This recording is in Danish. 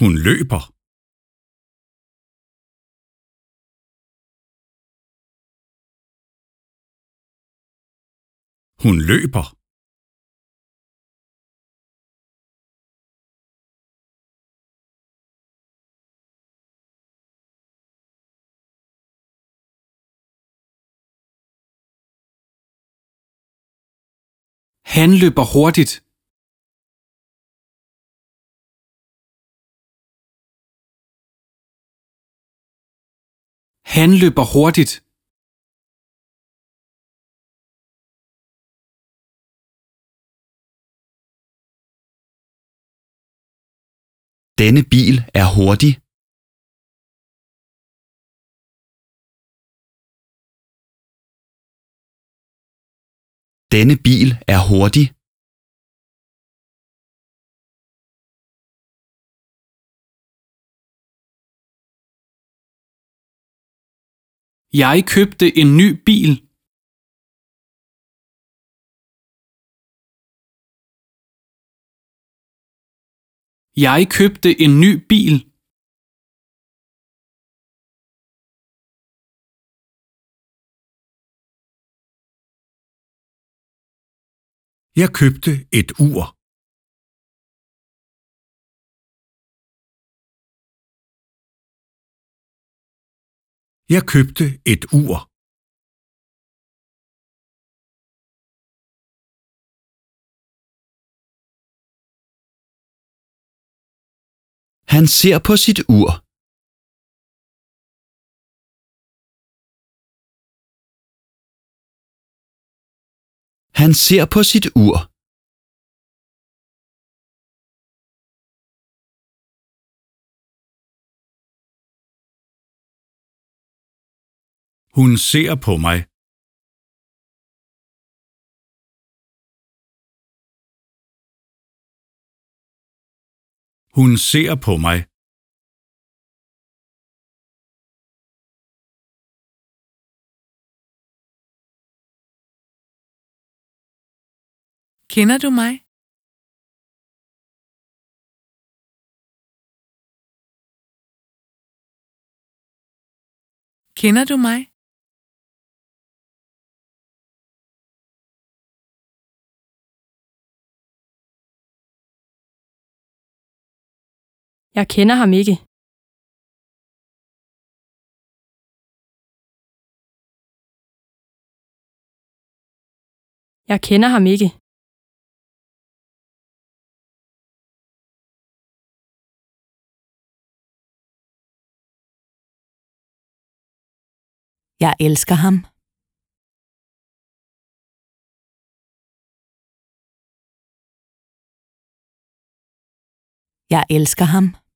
Hun løber. Hun løber. Han løber hurtigt. Han løber hurtigt. Denne bil er hurtig. Denne bil er hurtig. Jeg købte en ny bil. Jeg købte en ny bil. Jeg købte et ur. Jeg købte et ur. Han ser på sit ur. Han ser på sit ur. Hun ser på mig. Hun ser på mig. Kender du mig? Kender du mig? Jeg kender ham ikke. Jeg kender ham ikke. Jeg elsker ham. Jeg elsker ham.